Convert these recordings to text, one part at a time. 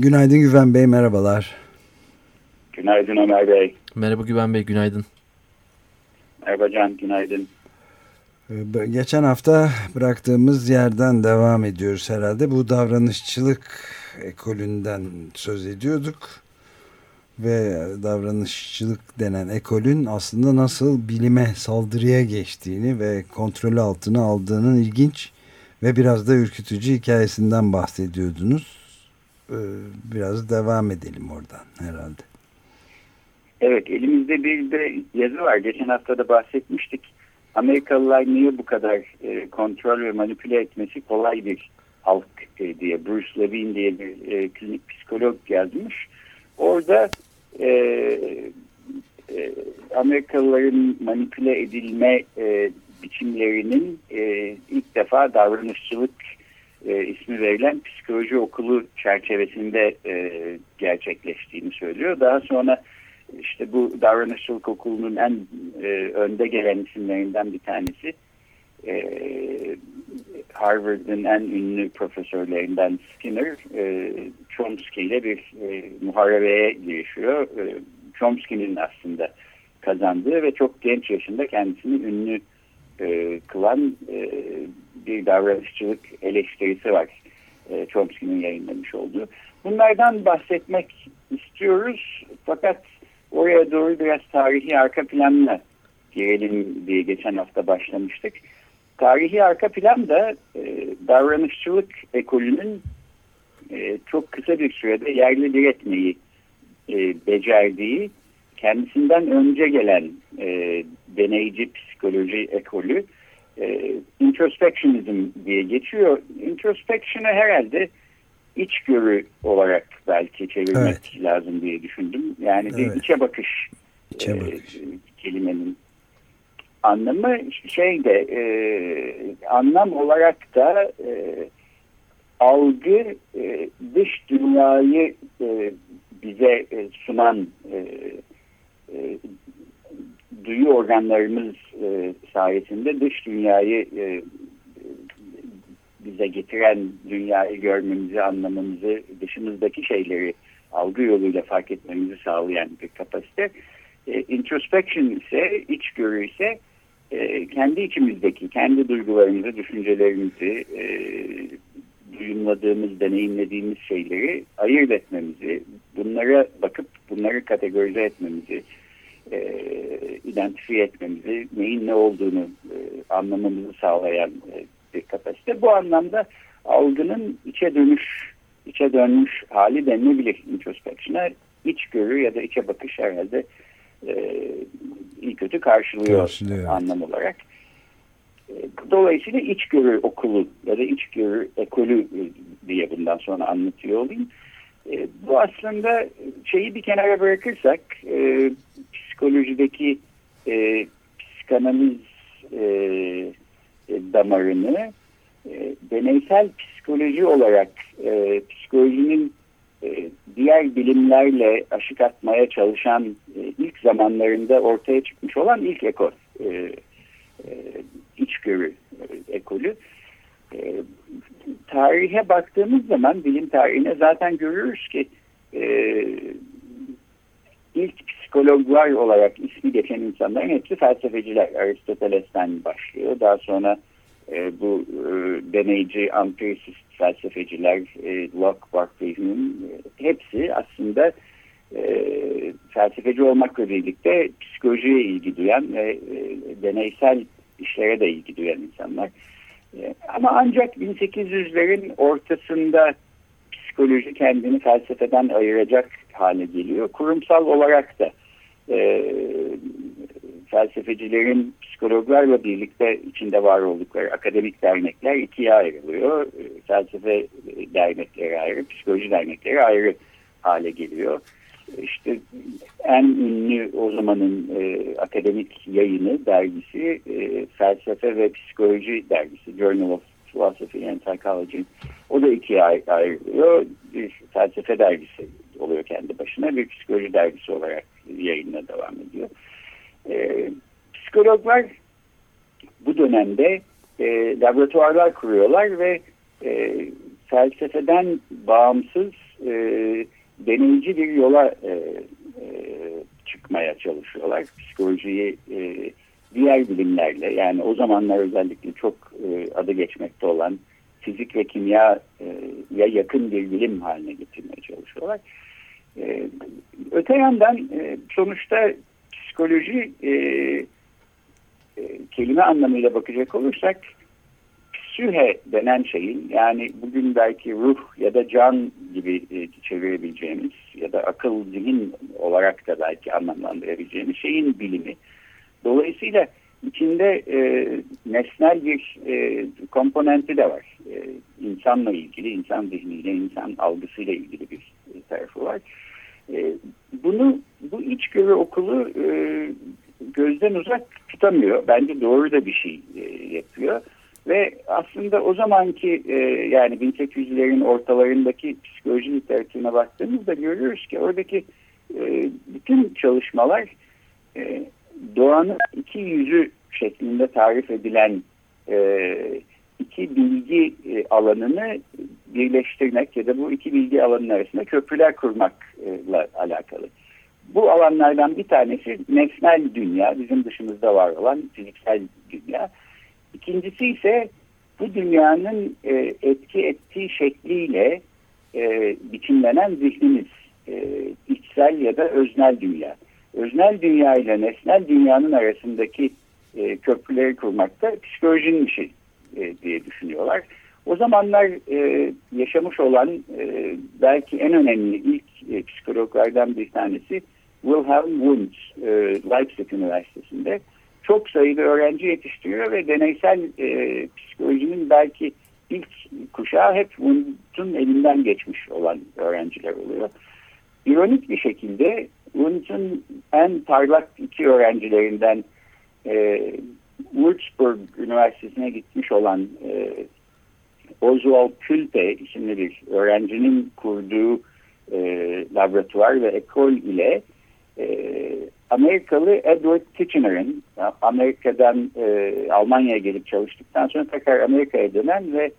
Günaydın Güven Bey, merhabalar. Günaydın Ömer Bey. Merhaba Güven Bey, günaydın. Merhaba Can, günaydın. Ee, geçen hafta bıraktığımız yerden devam ediyoruz herhalde. Bu davranışçılık ekolünden söz ediyorduk. Ve davranışçılık denen ekolün aslında nasıl bilime saldırıya geçtiğini ve kontrolü altına aldığının ilginç ve biraz da ürkütücü hikayesinden bahsediyordunuz. Ee, biraz devam edelim oradan herhalde. Evet elimizde bir de yazı var. Geçen hafta da bahsetmiştik. Amerikalılar niye bu kadar e, kontrol ve manipüle etmesi kolay bir halk e, diye Bruce Levine diye bir e, klinik psikolog yazmış. Orada e, Amerikalıların manipüle edilme e, biçimlerinin e, ilk defa davranışçılık e, ismi verilen psikoloji okulu çerçevesinde e, gerçekleştiğini söylüyor. Daha sonra işte bu davranışçılık okulunun en e, önde gelen isimlerinden bir tanesi e, Harvard'ın en ünlü profesörlerinden Skinner e, Chomsky ile bir e, muharebeye girişiyor. E, Chomsky'nin aslında kazandığı ve çok genç yaşında kendisini ünlü e, kılan e, bir davranışçılık eleştirisi var. E, Chomsky'nin yayınlamış olduğu. Bunlardan bahsetmek istiyoruz fakat oraya doğru biraz tarihi arka planla girelim diye geçen hafta başlamıştık. Tarihi arka plan da e, davranışçılık ekolünün e, çok kısa bir sürede yerli bir etmeyi e, becerdiği kendisinden önce gelen e, deneyici psikoloji ekolü e, introspectionism diye geçiyor. Introspection'ı herhalde içgörü olarak belki çevirmek evet. lazım diye düşündüm. Yani bir evet. içe bakış, içe e, bakış. E, kelimenin anlamı şeyde e, anlam olarak da e, algı e, dış dünyayı e, bize e, sunan e, e, duyu organlarımız e, sayesinde dış dünyayı e, bize getiren dünyayı görmemizi, anlamamızı, dışımızdaki şeyleri algı yoluyla fark etmemizi sağlayan bir kapasite. E, introspection ise, içgörü ise kendi içimizdeki, kendi duygularımızı, düşüncelerimizi, e, duyumladığımız, deneyimlediğimiz şeyleri ayırt etmemizi, bunlara bakıp bunları kategorize etmemizi, e, identifiye etmemizi, neyin ne olduğunu e, anlamamızı sağlayan e, bir kapasite. Bu anlamda algının içe dönüş, içe dönmüş hali denilebilir introspection'a. İçgörü ya da içe bakış herhalde e, iyi kötü karşılıyor, karşılıyor anlam olarak. E, dolayısıyla içgörü okulu ya da içgörü ekolü e, diye bundan sonra anlatıyor olayım. E, bu aslında şeyi bir kenara bırakırsak e, psikolojideki e, psikanaliz e, damarını e, deneysel psikoloji olarak e, psikolojinin e, diğer bilimlerle aşık atmaya çalışan e, ilk zamanlarında ortaya çıkmış olan ilk ekol, e, e, içgörü e, ekolü. E, tarihe baktığımız zaman bilim tarihine zaten görüyoruz ki e, ilk psikologlar olarak ismi geçen insanların hepsi felsefeciler. Aristoteles'ten başlıyor. Daha sonra e, bu e, deneyici, empiricist felsefeciler, e, Locke, Berkeley, Hume hepsi aslında e, felsefeci olmakla birlikte psikolojiye ilgi duyan ve e, deneysel işlere de ilgi duyan insanlar. E, ama ancak 1800'lerin ortasında psikoloji kendini felsefeden ayıracak hale geliyor. Kurumsal olarak da e, felsefecilerin psikologlarla birlikte içinde var oldukları akademik dernekler ikiye ayrılıyor. E, felsefe dernekleri ayrı, psikoloji dernekleri ayrı hale geliyor. İşte en ünlü o zamanın e, akademik yayını dergisi e, Felsefe ve Psikoloji dergisi Journal of Philosophy and Psychology. O da ikiye ayrılıyor. Bir felsefe dergisi oluyor kendi başına. Bir psikoloji dergisi olarak yayınına devam ediyor. E, psikologlar bu dönemde e, laboratuvarlar kuruyorlar ve e, felsefeden bağımsız e, deneyici bir yola e, e, çıkmaya çalışıyorlar. Psikolojiyi e, diğer bilimlerle yani o zamanlar özellikle çok e, adı geçmekte olan fizik ve kimya e, ya yakın bir bilim haline getirmeye çalışıyorlar. E, öte yandan e, sonuçta psikoloji e, kelime anlamıyla bakacak olursak psühe denen şeyin yani bugün belki ruh ya da can gibi çevirebileceğimiz ya da akıl zihin olarak da belki anlamlandırabileceğimiz şeyin bilimi. Dolayısıyla içinde e, nesnel bir e, komponenti de var. E, insanla ilgili, insan zihniyle, insan algısıyla ilgili bir tarafı var. Bunu bu içgörü okulu e, gözden uzak tutamıyor. Bence doğru da bir şey e, yapıyor. Ve aslında o zamanki e, yani 1800'lerin ortalarındaki psikoloji literatürüne baktığımızda görüyoruz ki oradaki e, bütün çalışmalar e, doğanın iki yüzü şeklinde tarif edilen e, iki bilgi e, alanını birleştirmek ya da bu iki bilgi alanının arasında köprüler kurmakla alakalı. Bu alanlardan bir tanesi nesnel dünya, bizim dışımızda var olan fiziksel dünya. İkincisi ise bu dünyanın e, etki ettiği şekliyle e, biçimlenen zihnimiz, içsel ya da öznel dünya. Öznel dünya ile nesnel dünyanın arasındaki köprüleri kurmakta psikolojinin işi e, diye düşünüyorlar. O zamanlar e, yaşamış olan e, belki en önemli ilk e, psikologlardan bir tanesi Wilhelm Wundt e, Leipzig Üniversitesi'nde çok sayıda öğrenci yetiştiriyor ve deneysel e, psikolojinin belki ilk kuşağı hep Wundt'un elinden geçmiş olan öğrenciler oluyor. İronik bir şekilde Wundt'un en parlak iki öğrencilerinden e, Würzburg Üniversitesi'ne gitmiş olan e, Oswald Külte isimli bir öğrencinin kurduğu e, laboratuvar ve ekol ile e, Amerikalı Edward Kitchener'ın Amerika'dan e, Almanya'ya gelip çalıştıktan sonra tekrar Amerika'ya dönen ve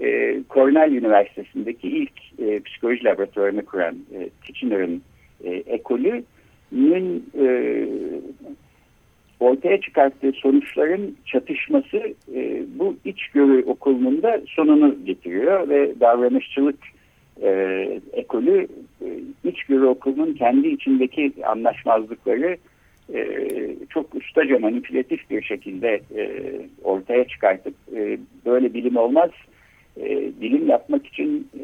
e, Cornell Üniversitesi'ndeki ilk e, psikoloji laboratuvarını kuran e, Kitchener'ın e, ekolünün e, ortaya çıkarttığı sonuçların çatışması e, bu içgörü okulunun da sonunu getiriyor ve davranışçılık e, ekolü e, içgörü okulunun kendi içindeki anlaşmazlıkları e, çok ustaca manipülatif bir şekilde e, ortaya çıkartıp e, böyle bilim olmaz e, bilim yapmak için e,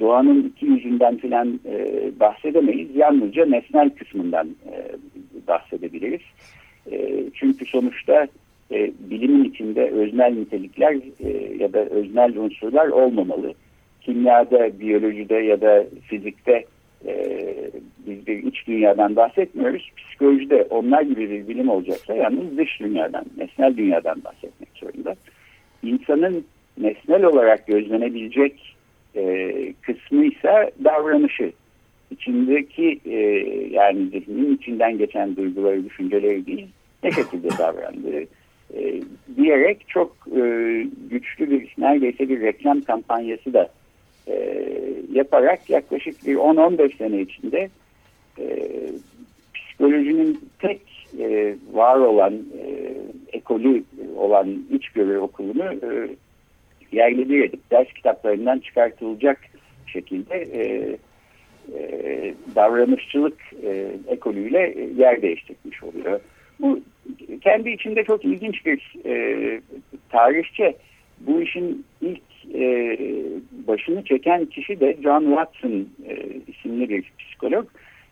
doğanın iki yüzünden filan e, bahsedemeyiz yalnızca nesnel kısmından e, bahsedebiliriz e, çünkü sonuçta e, bilimin içinde öznel nitelikler e, ya da öznel unsurlar olmamalı kimyada, biyolojide ya da fizikte e, biz bir iç dünyadan bahsetmiyoruz. Psikolojide onlar gibi bir bilim olacaksa yalnız dış dünyadan, nesnel dünyadan bahsetmek zorunda. İnsanın nesnel olarak gözlenebilecek e, kısmı ise davranışı. İçindeki e, yani zihnin içinden geçen duyguları, düşünceleri değil, ne şekilde davrandığı e, diyerek çok e, güçlü bir neredeyse bir reklam kampanyası da e, yaparak yaklaşık bir 10-15 sene içinde e, psikolojinin tek e, var olan e, ekolü olan içgörü okulunu e, edip ders kitaplarından çıkartılacak şekilde e, e, davranışçılık e, ekolüyle yer değiştirmiş oluyor. Bu kendi içinde çok ilginç bir e, tarihçe bu işin ilk e, başını çeken kişi de John Watson e, isimli bir psikolog.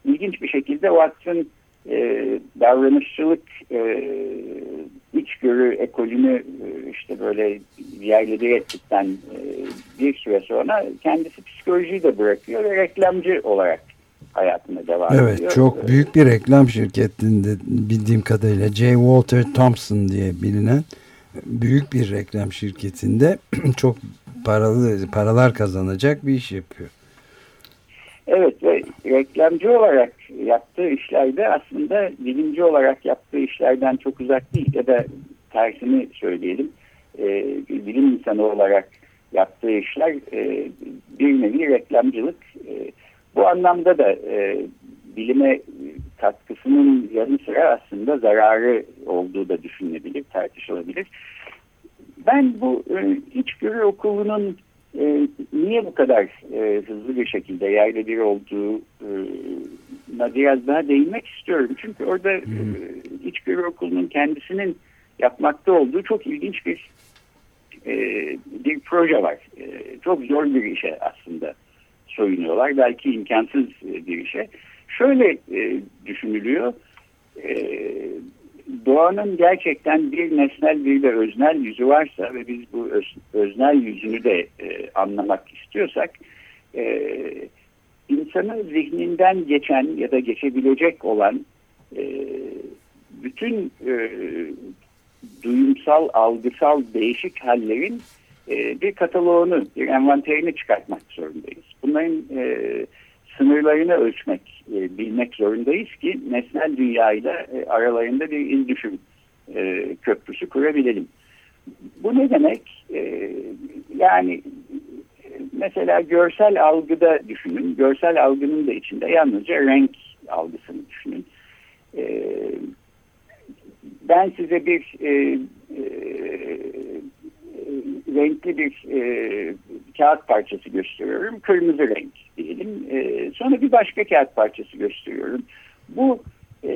İlginç bir şekilde Watson e, davranışçılık e, içgörü ekolünü e, işte böyle yerleri ettikten e, bir süre sonra kendisi psikolojiyi de bırakıyor ve reklamcı olarak hayatına devam evet, ediyor. Evet çok büyük bir reklam şirketinde bildiğim kadarıyla J. Walter Thompson diye bilinen büyük bir reklam şirketinde çok paralı paralar kazanacak bir iş yapıyor. Evet ve reklamcı olarak yaptığı işlerde aslında bilimci olarak yaptığı işlerden çok uzak değil ya da tersini söyleyelim. E, bilim insanı olarak yaptığı işler e, bir nevi reklamcılık. E, bu anlamda da e, bilime katkısının yanı sıra aslında zararı olduğu da düşünülebilir, tartışılabilir. Ben bu e, içgörü okulunun e, niye bu kadar e, hızlı bir şekilde yayla bir olduğuna biraz daha değinmek istiyorum. Çünkü orada e, içgörü okulunun kendisinin yapmakta olduğu çok ilginç bir e, bir proje var. E, çok zor bir işe aslında soyunuyorlar. Belki imkansız bir işe. Şöyle e, düşünülüyor. E, doğanın gerçekten bir nesnel bir de öznel yüzü varsa ve biz bu öz, öznel yüzünü de e, anlamak istiyorsak e, insanın zihninden geçen ya da geçebilecek olan e, bütün e, duyumsal, algısal değişik hallerin e, bir kataloğunu, bir envanterini çıkartmak zorundayız. Bunların e, sınırlarını ölçmek, e, bilmek zorundayız ki nesnel dünyayla e, aralarında bir izdüşüm e, köprüsü kurabilelim. Bu ne demek? E, yani mesela görsel algıda düşünün. Görsel algının da içinde yalnızca renk algısını düşünün. E, ben size bir e, e, renkli bir e, kağıt parçası gösteriyorum. Kırmızı renk diyelim. E, sonra bir başka kağıt parçası gösteriyorum. Bu e,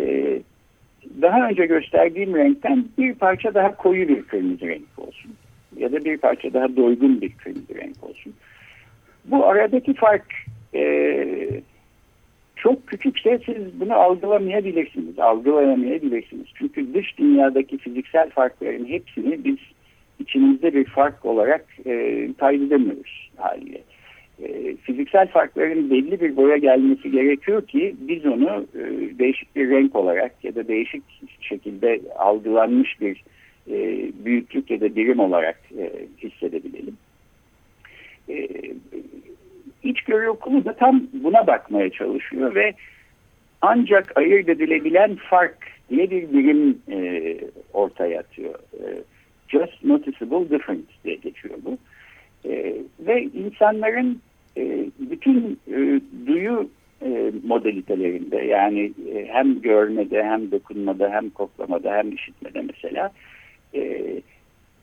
daha önce gösterdiğim renkten bir parça daha koyu bir kırmızı renk olsun. Ya da bir parça daha doygun bir kırmızı renk olsun. Bu aradaki fark e, çok küçükse siz bunu algılamayabilirsiniz, algılayamayabilirsiniz. Çünkü dış dünyadaki fiziksel farkların hepsini biz içimizde bir fark olarak e, kaydedemiyoruz haliyle. E, fiziksel farkların belli bir boya gelmesi gerekiyor ki biz onu e, değişik bir renk olarak ya da değişik şekilde algılanmış bir e, büyüklük ya da birim olarak e, hissedebilelim. E, İçgörü okulu da tam buna bakmaya çalışıyor ve ancak ayırt edilebilen fark diye bir birim ortaya atıyor. Just noticeable difference diye geçiyor bu. Ve insanların e, bütün e, duyu e, modalitelerinde yani e, hem görmede hem dokunmada hem koklamada hem işitmede mesela e,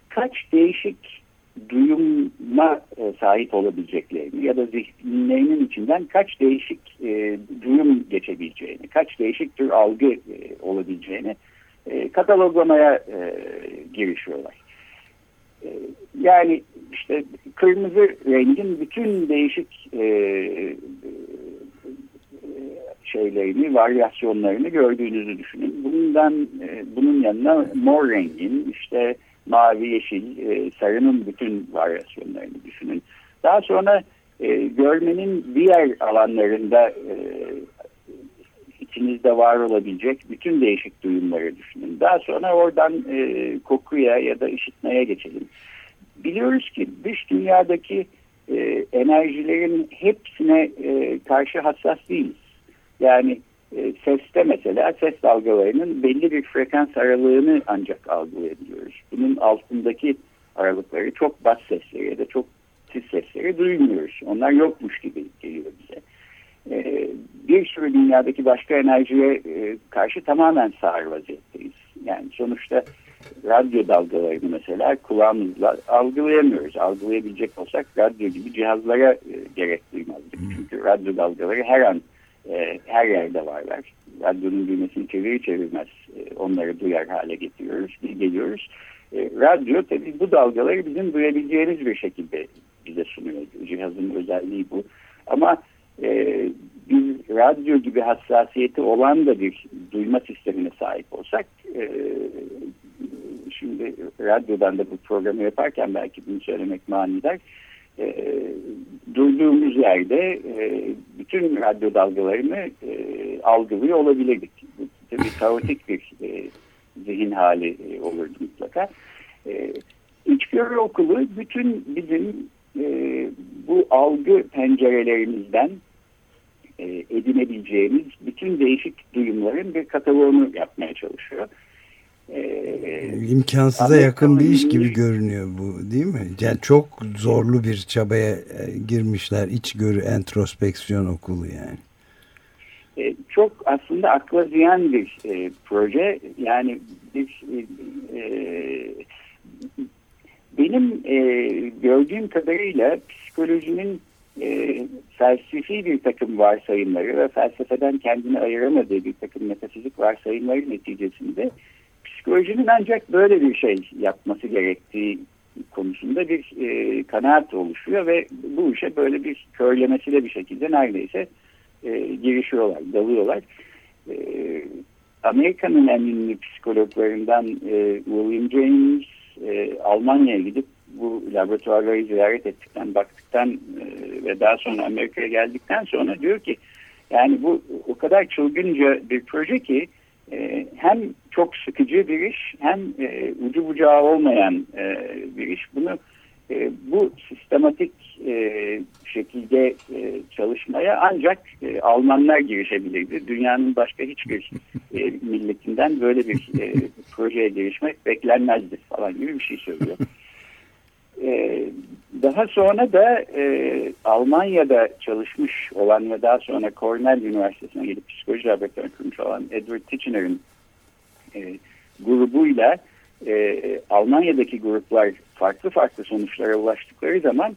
kaç değişik duyuma e, sahip olabileceklerini ya da zihinlerinin içinden kaç değişik e, duyum geçebileceğini, kaç değişik tür algı e, olabileceğini e, kataloglamaya e, girişiyorlar. E, yani işte kırmızı rengin bütün değişik e, e, şeylerini, varyasyonlarını gördüğünüzü düşünün. Bundan e, bunun yanına mor rengin işte mavi, yeşil, e, sarının bütün varyasyonlarını düşünün. Daha sonra e, görmenin diğer alanlarında e, içinizde var olabilecek bütün değişik duyumları düşünün. Daha sonra oradan e, kokuya ya da işitmeye geçelim. Biliyoruz ki dış dünyadaki e, enerjilerin hepsine e, karşı hassas değiliz. Yani e, seste mesela ses dalgalarının belli bir frekans aralığını ancak algılayabiliyoruz. Bunun altındaki aralıkları çok bas sesleri ya da çok tiz sesleri duymuyoruz. Onlar yokmuş gibi geliyor bize. E, bir sürü dünyadaki başka enerjiye e, karşı tamamen sağır vaziyetteyiz. Yani sonuçta radyo dalgalarını mesela kulağımızla algılayamıyoruz. Algılayabilecek olsak radyo gibi cihazlara e, gerek duymazdık. Çünkü radyo dalgaları her an e, her yerde varlar. Radyonun düğmesini çevirir çevirmez e, onları duyar hale getiriyoruz, geliyoruz. E, radyo tabii bu dalgaları bizim duyabileceğimiz bir şekilde bize sunuyor. Cihazın özelliği bu. Ama e, bir radyo gibi hassasiyeti olan da bir duyma sistemine sahip olsak e, şimdi radyodan da bu programı yaparken belki bunu söylemek manidar e, duyduğumuz yerde e, bütün radyo dalgalarını e, algılıyor olabilirdik. Tabii kaotik bir e, zihin hali e, olurdu mutlaka. E, İçgörü okulu bütün bizim e, bu algı pencerelerimizden e, edinebileceğimiz bütün değişik duyumların bir kataloğunu yapmaya çalışıyor. Ee, İmkansıza yakın bir iş gibi görünüyor bu değil mi? Yani çok zorlu bir çabaya e, girmişler içgörü entrospeksiyon okulu yani. E, çok aslında akla ziyan bir e, proje. Yani bir, e, benim e, gördüğüm kadarıyla psikolojinin e, felsefi bir takım varsayımları ve felsefeden kendini ayıramadığı bir takım metafizik varsayımları neticesinde psikolojinin ancak böyle bir şey yapması gerektiği konusunda bir e, kanaat oluşuyor ve bu işe böyle bir körlemesiyle bir şekilde neredeyse e, girişiyorlar, dalıyorlar. E, Amerika'nın en ünlü psikologlarından e, William James e, Almanya'ya gidip bu laboratuvarları ziyaret ettikten, baktıktan e, ve daha sonra Amerika'ya geldikten sonra diyor ki yani bu o kadar çılgınca bir proje ki e, hem çok sıkıcı bir iş hem e, ucu bucağı olmayan e, bir iş. Bunu e, bu sistematik e, şekilde e, çalışmaya ancak e, Almanlar girişebilirdi. Dünyanın başka hiçbir e, milletinden böyle bir e, projeye girişmek beklenmezdi falan gibi bir şey söylüyor. E, daha sonra da e, Almanya'da çalışmış olan ve daha sonra Cornell Üniversitesi'ne gelip psikoloji laboratuvarı kurmuş olan Edward Titchener'ın e, grubuyla e, Almanya'daki gruplar farklı farklı sonuçlara ulaştıkları zaman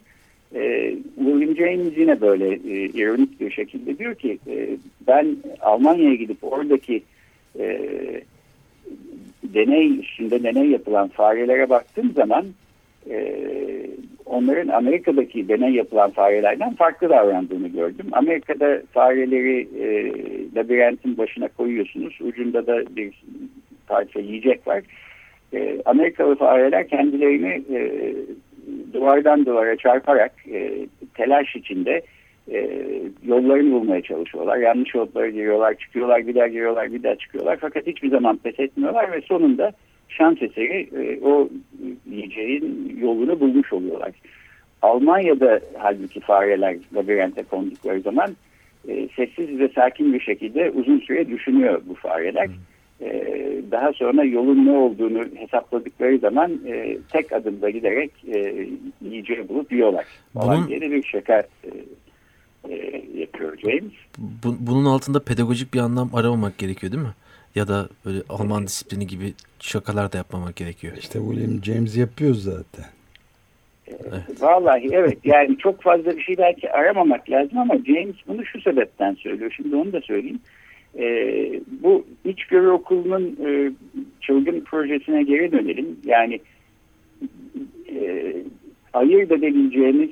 e, William James yine böyle e, ironik bir şekilde diyor ki e, ben Almanya'ya gidip oradaki e, deney üstünde deney yapılan farelere baktığım zaman e, onların Amerika'daki deney yapılan farelerden farklı davrandığını gördüm. Amerika'da fareleri e, labirentin başına koyuyorsunuz. Ucunda da bir parça yiyecek var. E, Amerikalı fareler kendilerini e, duvardan duvara çarparak e, telaş içinde e, yollarını bulmaya çalışıyorlar. Yanlış yollara giriyorlar, çıkıyorlar, bir daha giriyorlar, bir daha çıkıyorlar. Fakat hiçbir zaman pes etmiyorlar ve sonunda şans eseri e, o yiyeceğin yolunu bulmuş oluyorlar. Almanya'da halbuki fareler labirente kondukları zaman e, sessiz ve sakin bir şekilde uzun süre düşünüyor bu fareler. E, daha sonra yolun ne olduğunu hesapladıkları zaman e, tek adımda giderek e, yiyeceği bulup yiyorlar. Bunun... diye bir şaka e, e, yapıyor James. Bu, bunun altında pedagojik bir anlam aramamak gerekiyor değil mi? Ya da böyle Alman disiplini gibi şakalar da yapmamak gerekiyor. İşte William James yapıyor zaten. Evet. Vallahi evet yani çok fazla bir şey belki aramamak lazım ama James bunu şu sebepten söylüyor. Şimdi onu da söyleyeyim. Ee, bu içgörü okulunun e, çılgın projesine geri dönelim. Yani e, ayırt edebileceğimiz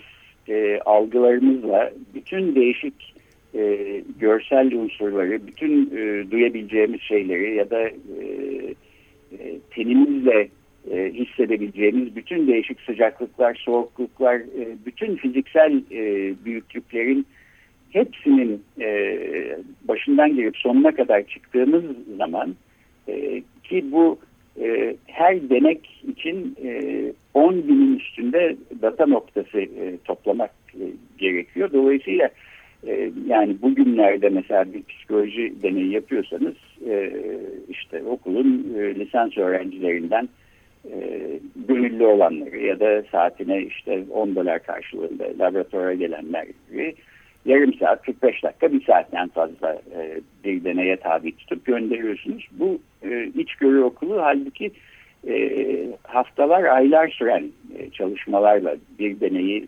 e, algılarımızla bütün değişik e, görsel unsurları, bütün e, duyabileceğimiz şeyleri ya da e, e, tenimizle e, hissedebileceğimiz bütün değişik sıcaklıklar, soğukluklar, e, bütün fiziksel e, büyüklüklerin hepsinin e, başından gelip sonuna kadar çıktığımız zaman e, ki bu e, her denek için e, 10 binin üstünde data noktası e, toplamak e, gerekiyor. Dolayısıyla e, yani bugünlerde mesela bir psikoloji deneyi yapıyorsanız e, işte okulun e, lisans öğrencilerinden gönüllü olanları ya da saatine işte 10 dolar karşılığında laboratuvara gelenler gibi yarım saat 45 dakika bir saatten fazla bir deneye tabi tutup gönderiyorsunuz. Bu e, içgörü okulu halbuki haftalar aylar süren çalışmalarla bir deneyi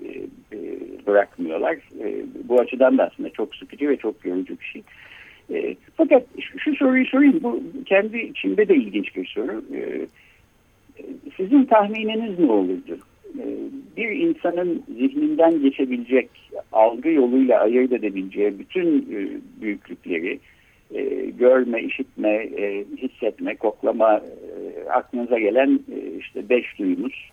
bırakmıyorlar. E, bu açıdan da aslında çok sıkıcı ve çok yorucu bir şey. E, fakat şu, soruyu sorayım. Bu kendi içinde de ilginç bir soru. E, sizin tahmininiz ne olurdu? Bir insanın zihninden geçebilecek algı yoluyla ayırt edebileceği bütün büyüklükleri görme, işitme, hissetme, koklama aklınıza gelen işte beş duyumuz.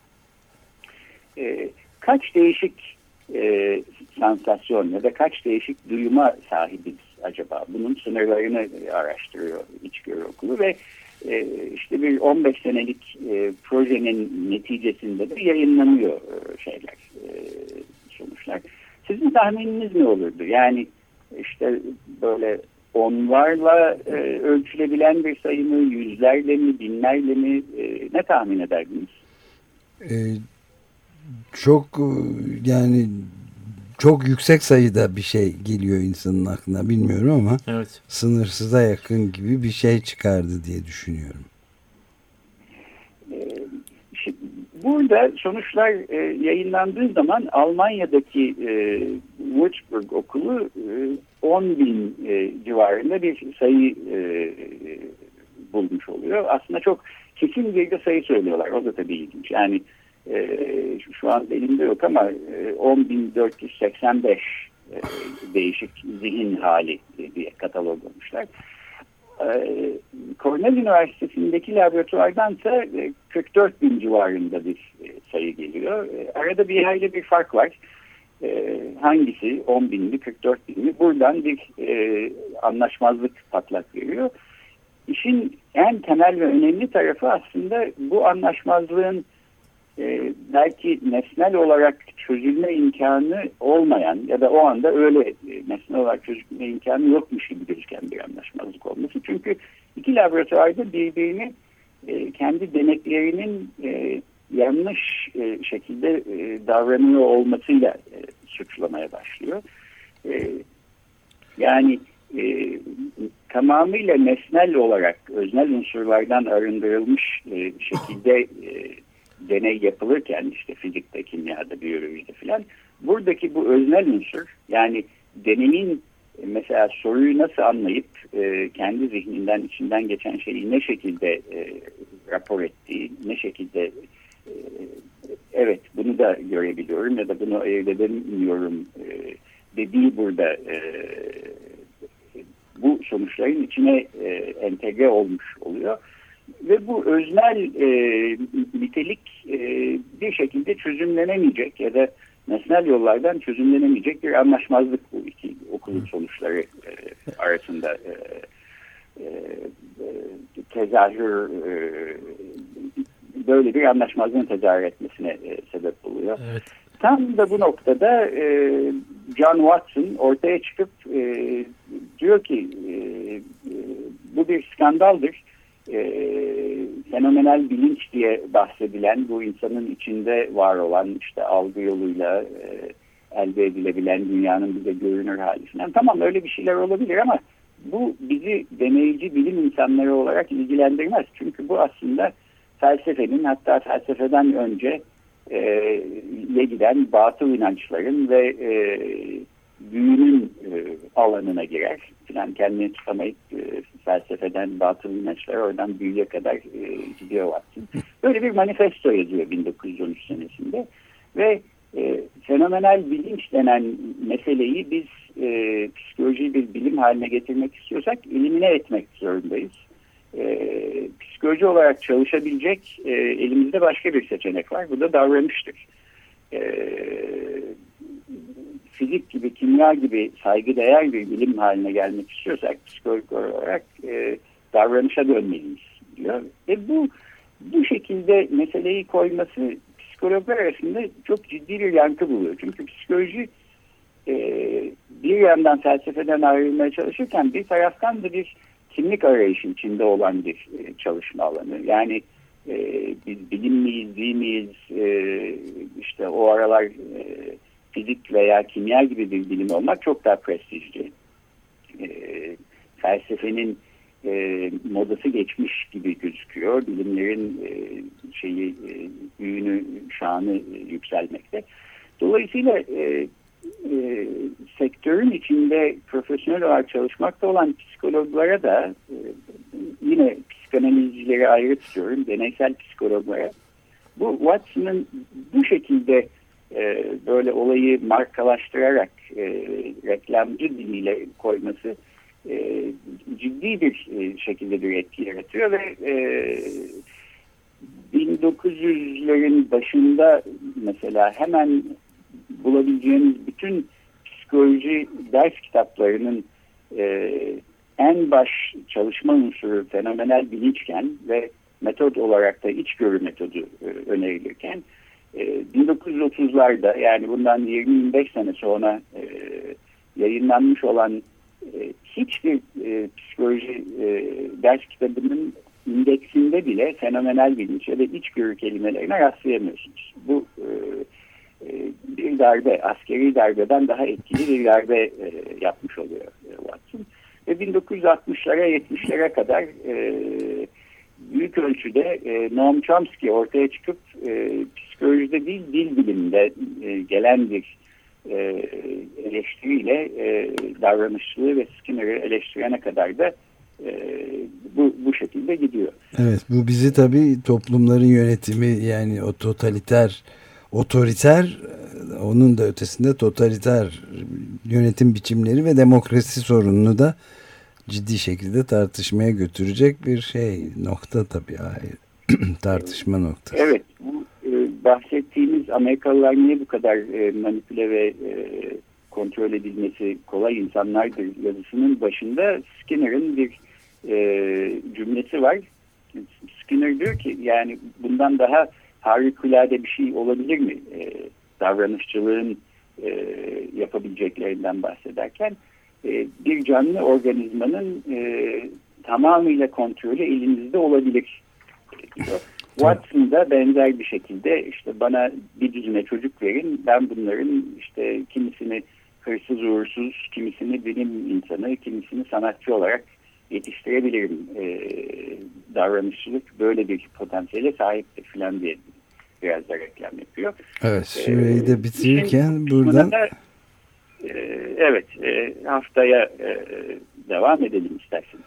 Kaç değişik e, sansasyon ya da kaç değişik duyuma sahibiz acaba? Bunun sınırlarını araştırıyor İçgörü Okulu ve e, işte bir 15 senelik e, projenin neticesinde de yayınlanıyor e, şeyler, e, sonuçlar. Sizin tahmininiz ne olurdu? Yani işte böyle onlarla e, ölçülebilen bir sayı mı, yüzlerle mi, binlerle mi e, ne tahmin ederdiniz? E, çok e, yani çok yüksek sayıda bir şey geliyor insanın aklına bilmiyorum ama evet. sınırsıza yakın gibi bir şey çıkardı diye düşünüyorum. E, burada sonuçlar e, yayınlandığı zaman Almanya'daki e, Würzburg okulu e, 10 bin e, civarında bir sayı e, bulmuş oluyor. Aslında çok kesin bir sayı söylüyorlar. O da tabii ilginç. Yani e, şu an elimde yok ama e, 10.485 e, değişik zihin hali diye kataloglamışlar. E, Cornell Üniversitesi'ndeki laboratuvardansa e, 44 bin civarında bir e, sayı geliyor. E, arada bir hayli bir fark var. E, hangisi 10 bin mi 44 bin mi buradan bir e, anlaşmazlık patlak veriyor. İşin en temel ve önemli tarafı aslında bu anlaşmazlığın e, belki nesnel olarak çözülme imkanı olmayan ya da o anda öyle e, nesnel olarak çözülme imkanı yokmuş gibi gözüken bir anlaşmazlık olması. Çünkü iki laboratuvarda birbirini e, kendi deneklerinin e, yanlış e, şekilde e, davranıyor olmasıyla e, suçlamaya başlıyor. E, yani e, tamamıyla nesnel olarak öznel unsurlardan arındırılmış e, şekilde e, deney yapılırken işte fizikte, kimyada, biyolojide filan buradaki bu öznel unsur yani deneyin mesela soruyu nasıl anlayıp e, kendi zihninden içinden geçen şeyi ne şekilde e, rapor ettiği, ne şekilde e, evet bunu da görebiliyorum ya da bunu ayırt e, dediği burada e, bu sonuçların içine e, entegre olmuş oluyor ve bu öznel e, nitelik e, bir şekilde çözümlenemeyecek ya da nesnel yollardan çözümlenemeyecek bir anlaşmazlık bu iki okulun sonuçları e, arasında e, e, tezahür e, böyle bir anlaşmazlığın tezahür etmesine e, sebep oluyor. Evet. Tam da bu noktada e, John Watson ortaya çıkıp e, diyor ki e, bu bir skandaldır e, fenomenal bilinç diye bahsedilen bu insanın içinde var olan işte algı yoluyla e, elde edilebilen dünyanın bize görünür hali falan. Tamam öyle bir şeyler olabilir ama bu bizi deneyici bilim insanları olarak ilgilendirmez. Çünkü bu aslında felsefenin hatta felsefeden önce e, giden batıl inançların ve e, büyünün e, alanına girer. Falan kendini tutamayıp e, felsefeden batıl inançlara oradan büyüye kadar e, gidiyor Watson. Böyle bir manifesto yazıyor 1913 senesinde ve e, fenomenal bilinç denen meseleyi biz e, psikolojiyi bir bilim haline getirmek istiyorsak elimine etmek zorundayız. E, psikoloji olarak çalışabilecek e, elimizde başka bir seçenek var. Bu da davranıştır. E, fizik gibi, kimya gibi saygıdeğer bir bilim haline gelmek istiyorsak psikolojik olarak e, davranışa dönmeliyiz diyor. Ve bu bu şekilde meseleyi koyması psikologlar arasında çok ciddi bir yankı buluyor. Çünkü psikoloji e, bir yandan felsefeden ayrılmaya çalışırken bir taraftan da bir kimlik arayışı içinde olan bir e, çalışma alanı. Yani e, biz bilim miyiz, değil miyiz, e, işte o aralar e, fizik veya kimya gibi bir bilim olmak çok daha prestijli. E, felsefenin e, modası geçmiş gibi gözüküyor. Bilimlerin e, şeyi e, şanı e, yükselmekte. Dolayısıyla e, e, sektörün içinde profesyonel olarak çalışmakta olan psikologlara da e, yine psikanalizcileri ayrı tutuyorum, deneysel psikologlara. Bu Watson'ın bu şekilde e, böyle olayı markalaştırarak e, reklamcı diliyle koyması e, ciddi bir e, şekilde bir etki yaratıyor ve e, 1900'lerin başında mesela hemen bulabileceğiniz bütün psikoloji ders kitaplarının e, en baş çalışma unsuru fenomenel bilinçken ve metot olarak da içgörü metodu önerilirken e, 1930'larda yani bundan 25 sene sonra e, yayınlanmış olan e, hiçbir e, psikoloji e, ders kitabının indeksinde bile fenomenel bilinç ya da içgörü kelimelerine rastlayamıyorsunuz. Bu e, e, bir darbe, askeri darbeden daha etkili bir darbe e, yapmış oluyor Watson. Ve 1960'lara 70'lere kadar e, büyük ölçüde e, Noam Chomsky ortaya çıkıp e, psikolojide değil dil biliminde e, gelen bir e, eleştiriyle e, davranışçılığı ve Skinner'ı eleştirene kadar da e, bu, bu şekilde gidiyor. Evet bu bizi tabii toplumların yönetimi yani o totaliter otoriter onun da ötesinde totaliter yönetim biçimleri ve demokrasi sorununu da ciddi şekilde tartışmaya götürecek bir şey nokta tabii tartışma noktası. Evet bu e, bahsettiğimiz Amerikalılar niye bu kadar e, manipüle ve e, kontrol edilmesi kolay insanlardır yazısının başında Skinner'ın bir e, cümlesi var. Skinner diyor ki yani bundan daha harikulade bir şey olabilir mi? E, davranışçılığın e, yapabileceklerinden bahsederken e, bir canlı organizmanın e, tamamıyla kontrolü elinizde olabilir diyor. Watson da benzer bir şekilde işte bana bir düzine çocuk verin ben bunların işte kimisini hırsız uğursuz, kimisini bilim insanı, kimisini sanatçı olarak yetiştirebilirim. E, davranışçılık böyle bir potansiyele sahiptir filan diye biraz da reklam yapıyor. Evet, süreyi de bitirirken buradan... Da, e, evet, e, haftaya e, devam edelim isterseniz.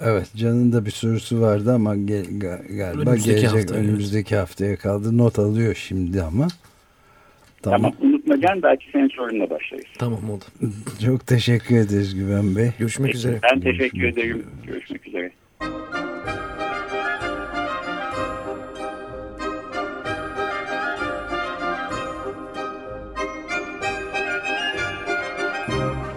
Evet, Can'ın da bir sorusu vardı ama gel, galiba önümüzdeki gelecek haftaya, önümüzdeki evet. haftaya kaldı. Not alıyor şimdi ama. Tamam. tamam unutma Can belki senin sorunla başlarız. Tamam oldu. Çok teşekkür ederiz Güven Bey. Görüşmek Peki, üzere. Ben teşekkür Görüşmek ederim. Üzere. Görüşmek üzere.